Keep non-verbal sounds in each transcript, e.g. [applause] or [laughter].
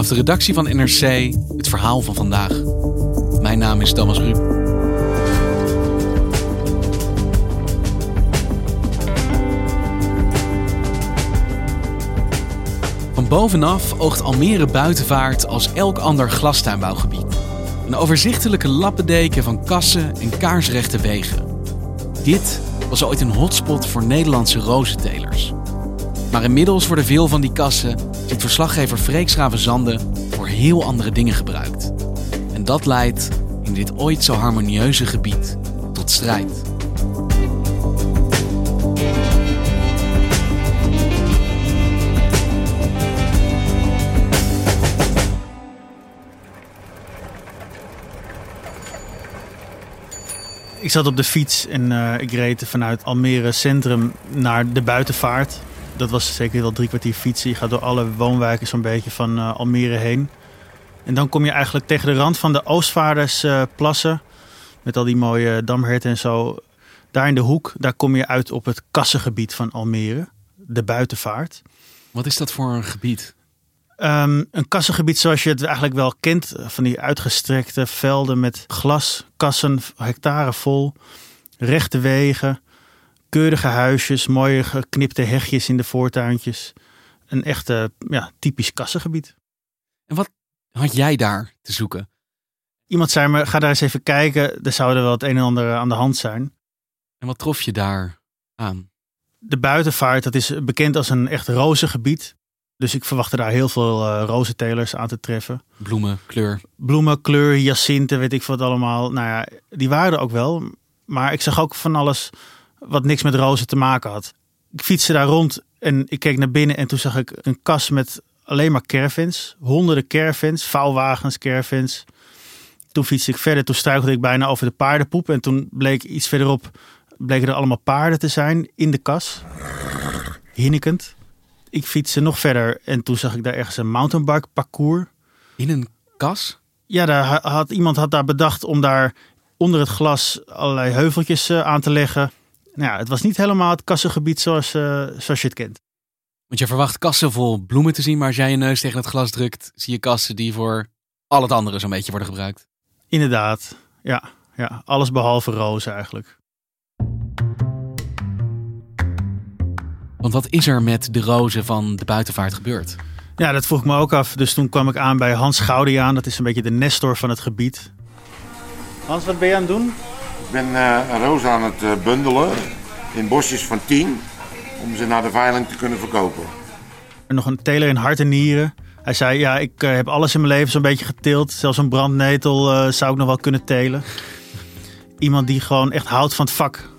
Vanaf de redactie van NRC het verhaal van vandaag. Mijn naam is Thomas Ruip. Van bovenaf oogt Almere Buitenvaart als elk ander glastuinbouwgebied. Een overzichtelijke lappendeken van kassen en kaarsrechte wegen. Dit was ooit een hotspot voor Nederlandse rozentelers. Maar inmiddels worden veel van die kassen, ziet verslaggever Freek Zande, voor heel andere dingen gebruikt. En dat leidt in dit ooit zo harmonieuze gebied tot strijd. Ik zat op de fiets en uh, ik reed vanuit Almere Centrum naar de buitenvaart. Dat was zeker wel drie kwartier fietsen. Je gaat door alle woonwijken zo'n beetje van uh, Almere heen. En dan kom je eigenlijk tegen de rand van de Oostvaardersplassen. Uh, met al die mooie damherten en zo. Daar in de hoek, daar kom je uit op het kassengebied van Almere. De buitenvaart. Wat is dat voor een gebied? Um, een kassengebied zoals je het eigenlijk wel kent. Van die uitgestrekte velden met glas, kassen, hectare vol. Rechte wegen, keurige huisjes, mooie geknipte hegjes in de voortuintjes. Een echte ja, typisch kassengebied. En wat had jij daar te zoeken? Iemand zei me, ga daar eens even kijken. Er zou er wel het een en ander aan de hand zijn. En wat trof je daar aan? De buitenvaart, dat is bekend als een echt rozengebied. Dus ik verwachtte daar heel veel uh, rozentelers aan te treffen. Bloemen, kleur. Bloemen, kleur, hyacinten, weet ik wat allemaal. Nou ja, die waren er ook wel. Maar ik zag ook van alles wat niks met rozen te maken had. Ik fietste daar rond en ik keek naar binnen en toen zag ik een kas met alleen maar caravans. Honderden caravans, vouwwagens, caravans. Toen fietste ik verder, toen struikelde ik bijna over de paardenpoep. En toen bleek iets verderop, bleken er allemaal paarden te zijn in de kas. Hinnikend ik fietste nog verder en toen zag ik daar ergens een mountainbike parcours. In een kas? Ja, daar had, iemand had daar bedacht om daar onder het glas allerlei heuveltjes uh, aan te leggen. Nou ja, het was niet helemaal het kassengebied zoals, uh, zoals je het kent. Want je verwacht kassen vol bloemen te zien, maar als jij je neus tegen het glas drukt, zie je kassen die voor al het andere zo'n beetje worden gebruikt. Inderdaad, ja. ja. Alles behalve rozen eigenlijk. Want wat is er met de rozen van de buitenvaart gebeurd? Ja, dat vroeg ik me ook af. Dus toen kwam ik aan bij Hans Goudiaan. Dat is een beetje de nestor van het gebied. Hans, wat ben je aan het doen? Ik ben uh, rozen aan het uh, bundelen in bosjes van 10 om ze naar de veiling te kunnen verkopen. En nog een teler in hart en nieren. Hij zei, ja, ik uh, heb alles in mijn leven zo'n beetje geteeld. Zelfs een brandnetel zou ik nog wel kunnen telen. Iemand die gewoon echt houdt van het vak.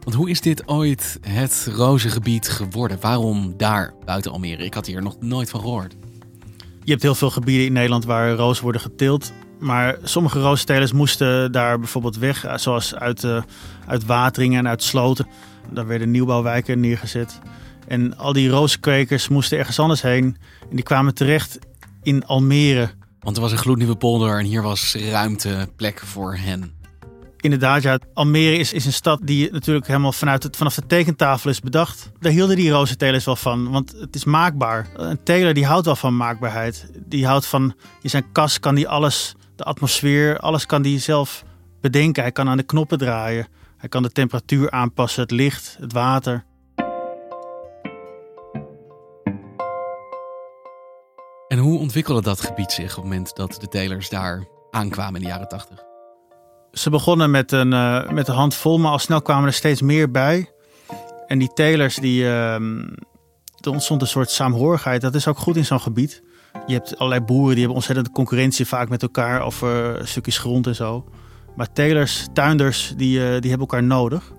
Want hoe is dit ooit het rozengebied geworden? Waarom daar buiten Almere? Ik had hier nog nooit van gehoord. Je hebt heel veel gebieden in Nederland waar rozen worden geteeld. Maar sommige rozentelers moesten daar bijvoorbeeld weg, zoals uit, uh, uit wateringen en uit sloten. Daar werden nieuwbouwwijken neergezet. En al die rozenkwekers moesten ergens anders heen. En die kwamen terecht in Almere. Want er was een gloednieuwe polder en hier was ruimte, plek voor hen. Inderdaad, ja. Almere is, is een stad die natuurlijk helemaal vanuit het, vanaf de tekentafel is bedacht. Daar hielden die rozentelers wel van, want het is maakbaar. Een teler die houdt wel van maakbaarheid. Die houdt van, in zijn kas kan die alles, de atmosfeer, alles kan die zelf bedenken. Hij kan aan de knoppen draaien. Hij kan de temperatuur aanpassen, het licht, het water. En hoe ontwikkelde dat gebied zich op het moment dat de telers daar aankwamen in de jaren 80? Ze begonnen met een, uh, met een handvol, maar al snel kwamen er steeds meer bij. En die telers, die, uh, er ontstond een soort saamhorigheid. Dat is ook goed in zo'n gebied. Je hebt allerlei boeren die hebben ontzettend concurrentie vaak met elkaar over stukjes grond en zo. Maar telers, tuinders, die, uh, die hebben elkaar nodig.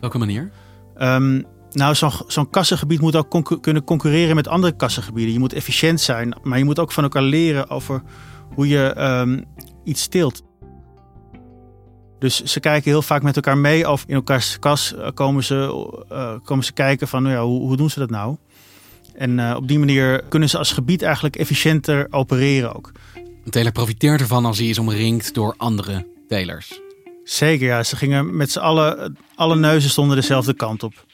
Welke manier? Um, Nou, zo'n zo'n kassengebied moet ook kunnen concurreren met andere kassengebieden. Je moet efficiënt zijn, maar je moet ook van elkaar leren over hoe je ehm, iets steelt. Dus ze kijken heel vaak met elkaar mee of in elkaars kas eh, komen ze, eh, komen ze kijken van nou ja, hoe, hoe doen ze dat nou? En eh, op die manier kunnen ze als gebied eigenlijk efficiënter opereren ook. Een teler profiteert ervan als hij is omringd door andere telers. Zeker, ja. Ze gingen met z'n allen, alle neuzen stonden dezelfde kant op.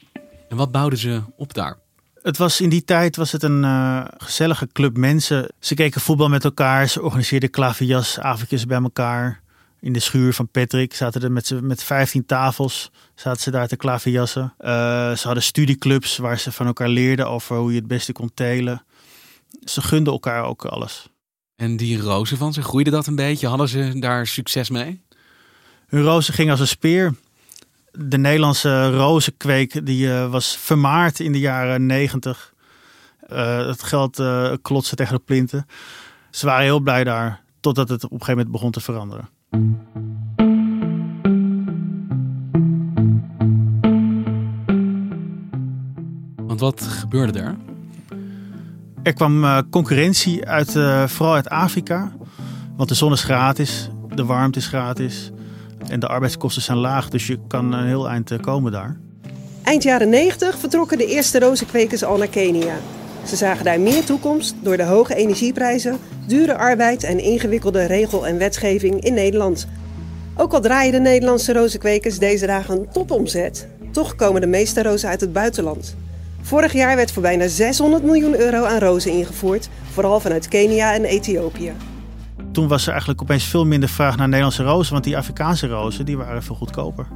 En wat bouwden ze op daar? Het was in die tijd was het een eh, gezellige club mensen. Ze keken voetbal met elkaar. Ze organiseerden klaverjasavondjes bij elkaar. In de schuur van Patrick zaten er met, met 15 tafels. Zaten ze daar te klaverjassen. Eh, ze hadden studieclubs waar ze van elkaar leerden over hoe je het beste kon telen. Ze gunden elkaar ook alles. En die rozen van ze, groeide dat een beetje? Hadden ze daar succes mee? Hun rozen ging als een speer. De Nederlandse rozenkweek die, eh, was vermaard in de jaren negentig. het geld eh klotste tegen de plinten. Ze waren heel blij daar, totdat het op een gegeven moment begon te veranderen. Want wat gebeurde er? Er kwam eh, concurrentie uit, eh, vooral uit Afrika. Want de zon is gratis, de warmte is gratis en de arbeidskosten zijn laag. Dus je kan een heel eind eh, komen daar. Eind jaren 90 vertrokken de eerste rozenkwekers al naar Kenia. Ze zagen daar meer toekomst door de hoge energieprijzen, dure arbeid en ingewikkelde regel- en wetgeving in Nederland. Ook al draaien de Nederlandse rozenkwekers deze dagen een topomzet, toch komen de meeste rozen uit het buitenland. Vorig jaar werd voor bijna 600 miljoen euro aan rozen ingevoerd, vooral vanuit Kenia en Ethiopië. Toen was er eigenlijk opeens veel minder vraag naar Nederlandse rozen, want die Afrikaanse rozen die waren veel goedkoper.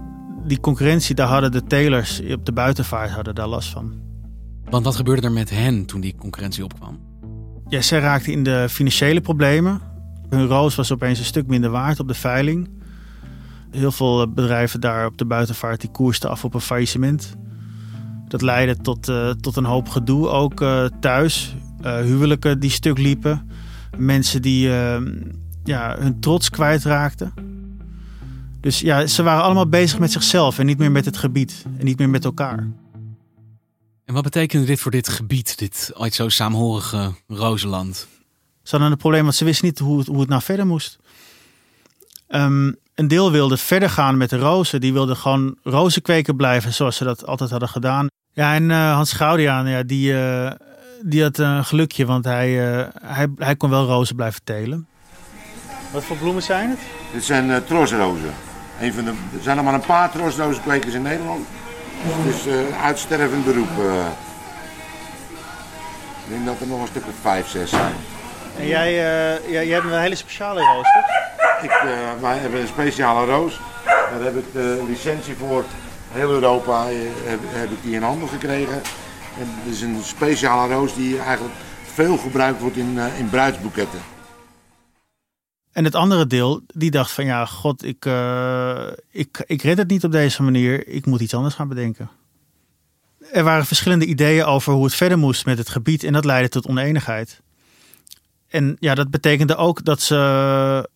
Die concurrentie, daar hadden de telers op de buitenvaart hadden daar last van. Want wat gebeurde er met hen toen die concurrentie opkwam? Ja, zij raakten in de financiële problemen. Hun roos was opeens een stuk minder waard op de veiling. Heel veel eh, bedrijven daar op de buitenvaart die koersten af op een faillissement. Dat leidde tot, eh, tot een hoop gedoe, ook eh, thuis. Huwelijken die stuk liepen. Mensen die eh, ja, hun trots kwijtraakten. Dus ja, ze waren allemaal bezig met zichzelf en niet meer met het gebied. En niet meer met elkaar. En wat betekende dit voor dit gebied, dit ooit zo saamhorige rozenland? Ze hadden een probleem, want ze wisten niet hoe het, hoe het nou verder moest. Ehm, een deel wilde verder gaan met de rozen. Die wilde gewoon rozenkweken blijven zoals ze dat altijd hadden gedaan. Ja, en eh, Hans Gaudiaan, ja, die, eh, die had een gelukje, want hij, eh, hij, hij kon wel rozen blijven telen. Wat voor bloemen zijn het? Dit zijn eh trosrozen. Een van de, er zijn er maar een paar trosrozenkwekers in Nederland. Het is eh, een uitstervend beroep. eh. Ik denk dat er nog een stuk of vijf, zes zijn. En jij, eh, jij, jij hebt een hele speciale roos, toch? Ik, eh, wij hebben een speciale roos. Daar heb ik de licentie voor heel Europa eh, heb, heb ik die in handen gekregen. En het is een speciale roos die eigenlijk veel gebruikt wordt in, eh, in bruidsboeketten. En het andere deel, die dacht van ja, god, ik, eh, ik, ik red het niet op deze manier. Ik moet iets anders gaan bedenken. Er waren verschillende ideeën over hoe het verder moest met het gebied en dat leidde tot oneenigheid. En ja, dat betekende ook dat ze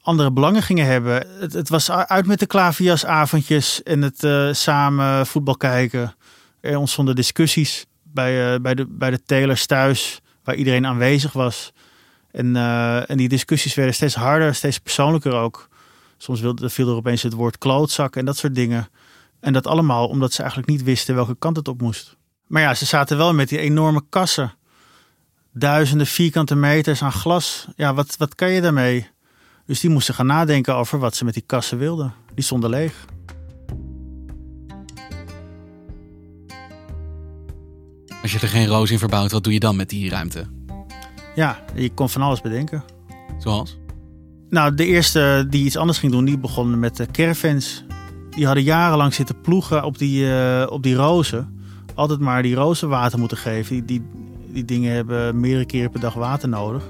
andere belangen gingen hebben. Het, het was uit met de klaverjasavondjes en het eh, samen voetbal kijken. Er ontstonden discussies bij, eh, bij, de, bij de telers thuis, waar iedereen aanwezig was. En, eh, en die discussies werden steeds harder, steeds persoonlijker ook. Soms viel er opeens het woord klootzak en dat soort dingen. En dat allemaal omdat ze eigenlijk niet wisten welke kant het op moest. Maar ja, ze zaten wel met die enorme kassen. Duizenden vierkante meters aan glas. Ja, wat, wat kan je daarmee? Dus die moesten gaan nadenken over wat ze met die kassen wilden. Die stonden leeg. Als je er geen roos in verbouwt, wat doe je dan met die ruimte? Ja, je kon van alles bedenken. Zoals? Nou, de eerste die iets anders ging doen, die begonnen met de caravans. Die hadden jarenlang zitten ploegen op die, eh, op die rozen. Altijd maar die rozen water moeten geven. Die, die, die dingen hebben meerdere keren per dag water nodig.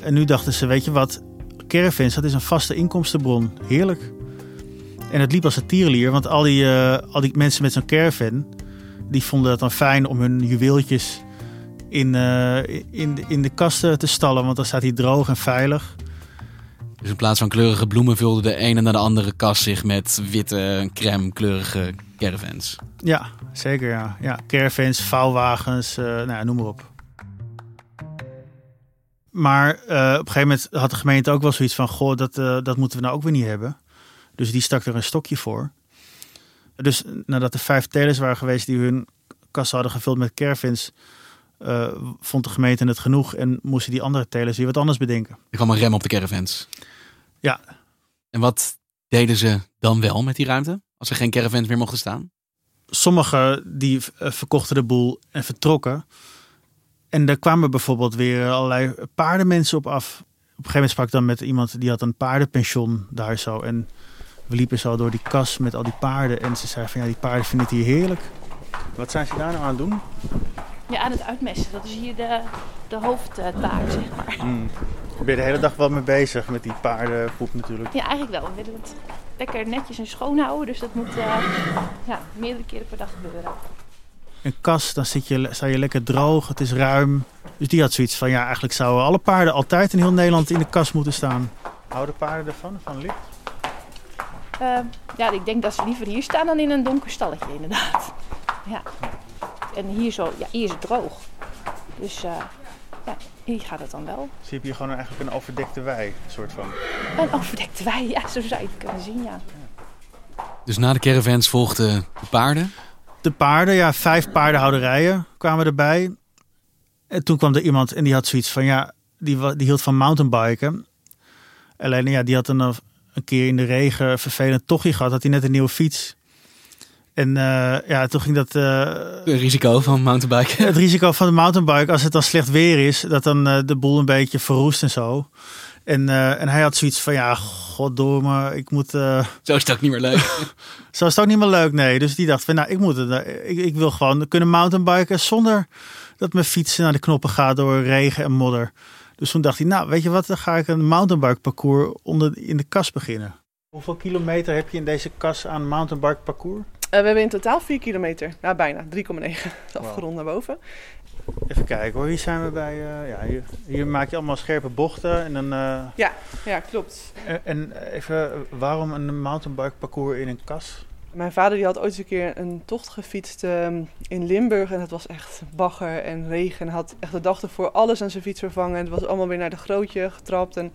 En nu dachten ze, weet je wat, caravans, dat is een vaste inkomstenbron. Heerlijk. En het liep als een tierenlier, want al die, eh, al die mensen met zo'n caravan... die vonden het dan fijn om hun juweeltjes in, eh, in, in de kasten te stallen. Want dan staat hij droog en veilig. Dus in plaats van kleurige bloemen vulde de ene naar de andere kast zich met witte, crème kleurige caravans. Ja, zeker ja. ja caravans, vouwwagens, uh, nou ja, noem maar op. Maar uh, op een gegeven moment had de gemeente ook wel zoiets van... goh, dat, uh, dat moeten we nou ook weer niet hebben. Dus die stak er een stokje voor. Dus nadat er vijf telers waren geweest die hun kassen hadden gevuld met caravans... Uh, vond de gemeente het genoeg en moesten die andere telers weer wat anders bedenken. Er kwam een rem op de caravans. Ja. En wat deden ze dan wel met die ruimte? Als er geen caravans meer mochten staan? Sommigen die verkochten de boel en vertrokken. En daar kwamen bijvoorbeeld weer allerlei paardenmensen op af. Op een gegeven moment sprak ik dan met iemand die had een paardenpension daar zo. En we liepen zo door die kas met al die paarden. En ze zei van ja, die paarden vinden het hier heerlijk. Wat zijn ze daar nou aan het doen? Ja, aan het uitmesten. Dat is hier de, de hoofdtaak, zeg maar. Hmm. Ben je de hele dag wel mee bezig met die paardenpoep natuurlijk? Ja, eigenlijk wel. We willen het lekker netjes en schoon houden. Dus dat moet uh, ja, meerdere keren per dag gebeuren. Een kas, dan zit je, sta je lekker droog, het is ruim. Dus die had zoiets van, ja, eigenlijk zouden alle paarden altijd in heel Nederland in de kas moeten staan. Houden paarden ervan, van licht? Uh, ja, ik denk dat ze liever hier staan dan in een donker stalletje, inderdaad. Ja. En hier, zo, ja, hier is het droog. Dus uh, ja, hier gaat het dan wel. Dus je hebt hier gewoon eigenlijk een overdekte wei, soort van? Een overdekte wei, ja, zo zou je het kunnen zien, ja. Dus na de caravans volgden de paarden? De paarden, ja, vijf paardenhouderijen kwamen erbij. En toen kwam er iemand en die had zoiets van, ja, die, die hield van mountainbiken. Alleen, ja, die had een, een keer in de regen vervelend tochtje gehad. Had hij net een nieuwe fiets. En uh, ja, toen ging dat... Uh, het risico van mountainbiken. [laughs] Het risico van de mountainbike, als het dan slecht weer is, dat dan uh, de boel een beetje verroest en zo. En, en hij had zoiets van, ja, goddomme, ik moet... [laughs] Zo is het ook niet meer leuk. [laughs] Zo is het ook niet meer leuk, nee. Dus die dacht van, nou, ik, moet het, ik, ik wil gewoon kunnen mountainbiken zonder dat mijn fietsen naar de knoppen gaat door regen en modder. Dus toen dacht hij, nou, weet je wat, dan ga ik een mountainbike parcours onder, in de kas beginnen. Hoeveel kilometer heb je in deze kas aan mountainbike parcours? Uh, we hebben in totaal 4 kilometer. Nou, bijna. 3,9. [laughs] Afgerond wow. naar boven. Even kijken hoor. Hier zijn we bij... Uh, ja, hier, hier, maak je allemaal scherpe bochten. En dan, uh... ja, ja, klopt. En even, waarom een mountainbike parcours in een kas? Mijn vader die had ooit eens een keer een tocht gefietst um, in Limburg. En het was echt bagger en regen. En had echt de dag ervoor alles aan zijn fiets vervangen. En het was allemaal weer naar de grootje getrapt. En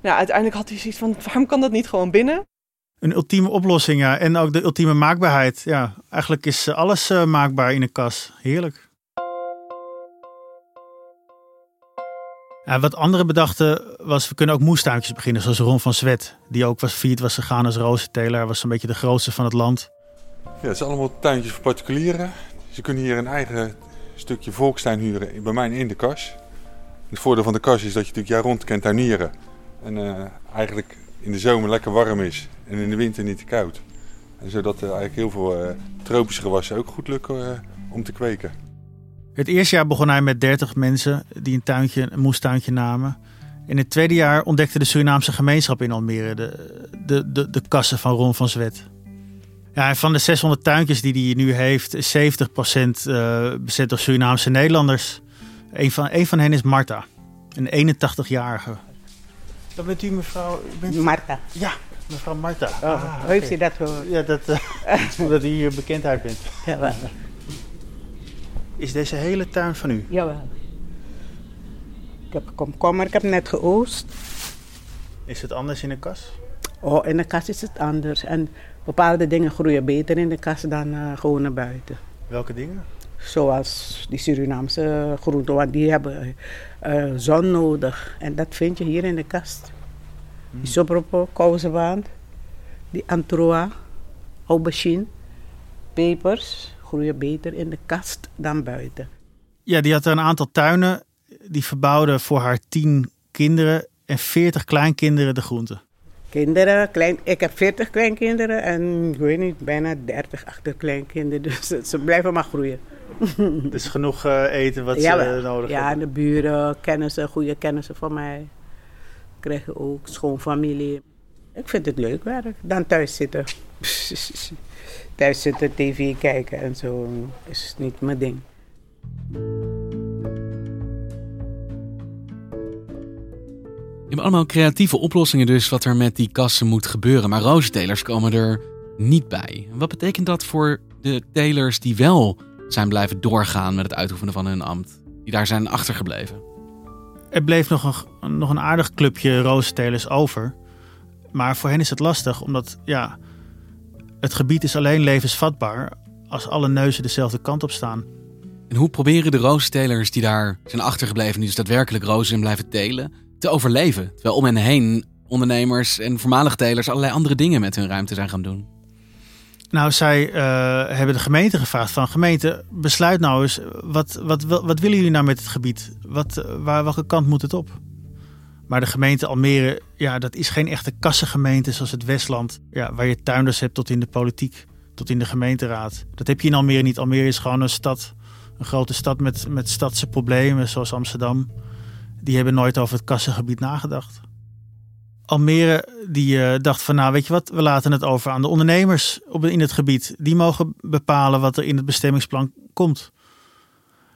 nou, uiteindelijk had hij zoiets van, waarom kan dat niet gewoon binnen? Een ultieme oplossing, ja. En ook de ultieme maakbaarheid. Ja, eigenlijk is alles uh, maakbaar in een kas. Heerlijk. Wat anderen bedachten was, we kunnen ook moestuintjes beginnen. Zoals Ron van Zwet, die ook was failliet was gegaan als rozenteler. Hij was een beetje de grootste van het land. Ja, het zijn allemaal tuintjes voor particulieren. Ze kunnen hier een eigen stukje volkstuin huren, bij mij in de kas. Het voordeel van de kas is dat je natuurlijk jaar rond kan tuinieren. En uh, eigenlijk in de zomer lekker warm is en in de winter niet te koud. En zodat er eigenlijk heel veel uh, tropische gewassen ook goed lukken uh, om te kweken. Het eerste jaar begon hij met 30 mensen die een, tuintje, een moestuintje namen. In het tweede jaar ontdekte de Surinaamse gemeenschap in Almere de, de, de, de kassen van Ron van Zwet. Ja, van de 600 tuintjes die hij nu heeft, is 70% uh, bezet door Surinaamse Nederlanders. Een van, een van hen is Marta, een 81-jarige. Dat bent u mevrouw... Bent... Marta. Ja, mevrouw Marta. Oh, ah, heeft u dat gehoord? Ja, dat, [laughs] [laughs] omdat u hier bekendheid bent. Ja, wel. Is deze hele tuin van u? Jawel. Ik heb komkommer, ik heb net geoost. Is het anders in de kas? Oh, in de kas is het anders. En bepaalde dingen groeien beter in de kas dan uh, gewoon naar buiten. Welke dingen? Zoals die Surinaamse groenten, want die hebben uh, zon nodig. En dat vind je hier in de kast. Die sopropo, kousenwaand, die antroa, aubergine, pepers groeien beter in de kast dan buiten. Ja, die had een aantal tuinen. Die verbouwde voor haar tien kinderen en veertig kleinkinderen de groenten. Kinderen, klein, ik heb veertig kleinkinderen en ik weet niet, bijna dertig achterkleinkinderen. [laughs] Dus ze blijven maar groeien. [laughs] Dus genoeg uh, eten wat ja, ze nodig hebben. Ja, de buren, kennissen, goede kennissen van mij. Krijgen ook schoonfamilie. Ik vind het leuk werk. Dan thuis zitten. [laughs] thuis zitten, tv kijken en zo is niet mijn ding. Je hebt allemaal creatieve oplossingen dus wat er met die kassen moet gebeuren. Maar rozentelers komen er niet bij. Wat betekent dat voor de telers die wel zijn blijven doorgaan met het uitoefenen van hun ambt? Die daar zijn achtergebleven? Er bleef nog een, nog een aardig clubje rozentelers over. Maar voor hen is het lastig, omdat ja, het gebied is alleen levensvatbaar als alle neuzen dezelfde kant op staan. En hoe proberen de rozentelers die daar zijn achtergebleven, die dus daadwerkelijk rozen blijven telen, te overleven? Terwijl om hen heen ondernemers en voormalige telers allerlei andere dingen met hun ruimte zijn gaan doen. Nou, zij uh, hebben de gemeente gevraagd van gemeente, besluit nou eens, wat, wat, wat, wat willen jullie nou met het gebied? Wat, waar, welke kant moet het op? Maar de gemeente Almere, ja, dat is geen echte kassengemeente zoals het Westland, ja, waar je tuinders hebt tot in de politiek, tot in de gemeenteraad. Dat heb je in Almere niet. Almere is gewoon een stad, een grote stad met, met stadse problemen, zoals Amsterdam. Die hebben nooit over het kassengebied nagedacht. Almere die uh, dacht van nou weet je wat, we laten het over aan de ondernemers op, in het gebied. Die mogen bepalen wat er in het bestemmingsplan komt.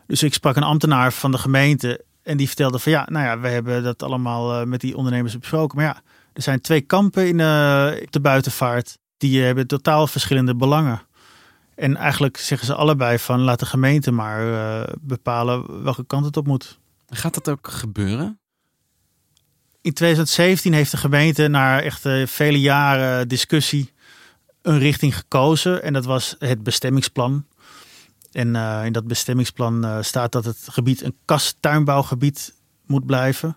Dus ik sprak een ambtenaar van de gemeente en die vertelde van ja, nou ja, we hebben dat allemaal uh, met die ondernemers besproken. Maar ja, er zijn twee kampen in uh, de buitenvaart. Die hebben totaal verschillende belangen. En eigenlijk zeggen ze allebei van laat de gemeente maar bepalen welke kant het op moet. Gaat dat ook gebeuren? In 2017 heeft de gemeente na echt vele jaren discussie een richting gekozen. En dat was het bestemmingsplan. En uh, in dat bestemmingsplan uh, staat dat het gebied een kasttuinbouwgebied moet blijven.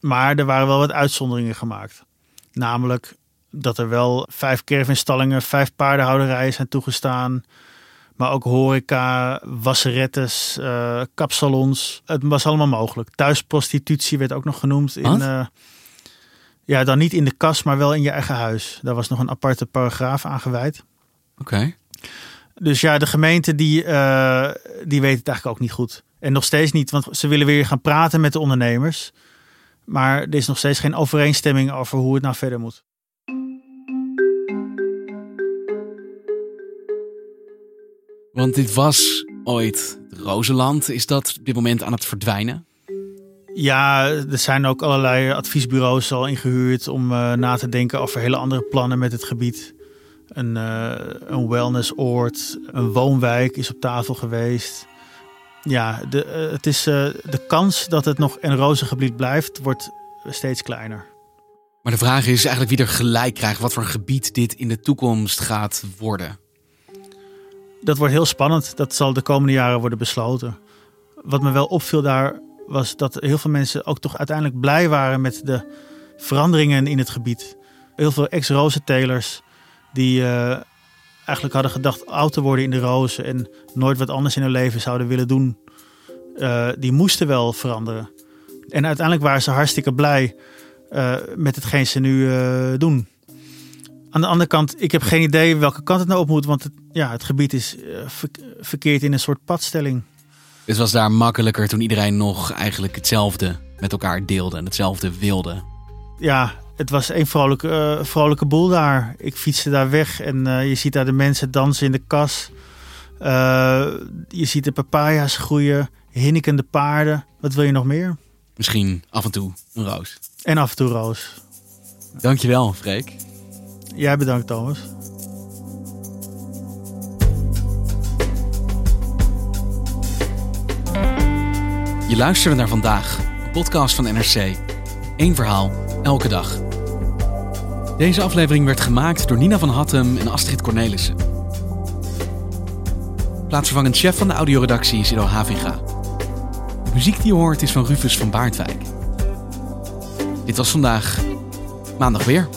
Maar er waren wel wat uitzonderingen gemaakt. Namelijk dat er wel vijf kerfinstallingen, vijf paardenhouderijen zijn toegestaan. Maar ook horeca, wasserettes, uh, kapsalons. Het was allemaal mogelijk. Thuisprostitutie werd ook nog genoemd. In, uh, ja, dan niet in de kas, maar wel in je eigen huis. Daar was nog een aparte paragraaf aan gewijd. Oké. Okay. Dus ja, de gemeente die, uh, die weet het eigenlijk ook niet goed. En nog steeds niet, want ze willen weer gaan praten met de ondernemers. Maar er is nog steeds geen overeenstemming over hoe het nou verder moet. Want dit was ooit Rozenland. Is dat op dit moment aan het verdwijnen? Ja, er zijn ook allerlei adviesbureaus al ingehuurd om uh, na te denken over hele andere plannen met het gebied. Een, uh, een wellnessoord, een woonwijk is op tafel geweest. Ja, de, uh, het is, de kans dat het nog een rozengebied blijft, wordt steeds kleiner. Maar de vraag is eigenlijk wie er gelijk krijgt, wat voor gebied dit in de toekomst gaat worden dat wordt heel spannend. Dat zal de komende jaren worden besloten. Wat me wel opviel daar was dat heel veel mensen ook toch uiteindelijk blij waren met de veranderingen in het gebied. Heel veel ex-rozentelers die uh, eigenlijk hadden gedacht oud te worden in de rozen en nooit wat anders in hun leven zouden willen doen. Uh, die moesten wel veranderen. En uiteindelijk waren ze hartstikke blij uh, met hetgeen ze nu doen. Aan de andere kant, ik heb geen idee welke kant het nou op moet. Want het, ja, het gebied is uh, verkeerd in een soort padstelling. Het was daar makkelijker toen iedereen nog eigenlijk hetzelfde met elkaar deelde en hetzelfde wilde. Ja, het was een vrolijke, uh, vrolijke boel daar. Ik fietste daar weg en uh, je ziet daar de mensen dansen in de kas. je ziet de papaya's groeien, hinnikende paarden. Wat wil je nog meer? Misschien af en toe een roos. En af en toe roos. Dankjewel, Freek. Jij bedankt, Thomas. Je luisterde naar vandaag, een podcast van NRC. Eén verhaal, elke dag. Deze aflevering werd gemaakt door Nina van Hattem en Astrid Cornelissen. Plaatsvervangend chef van de audioredactie is Ido Havinga. De muziek die je hoort is van Rufus van Baardwijk. Dit was vandaag maandag weer.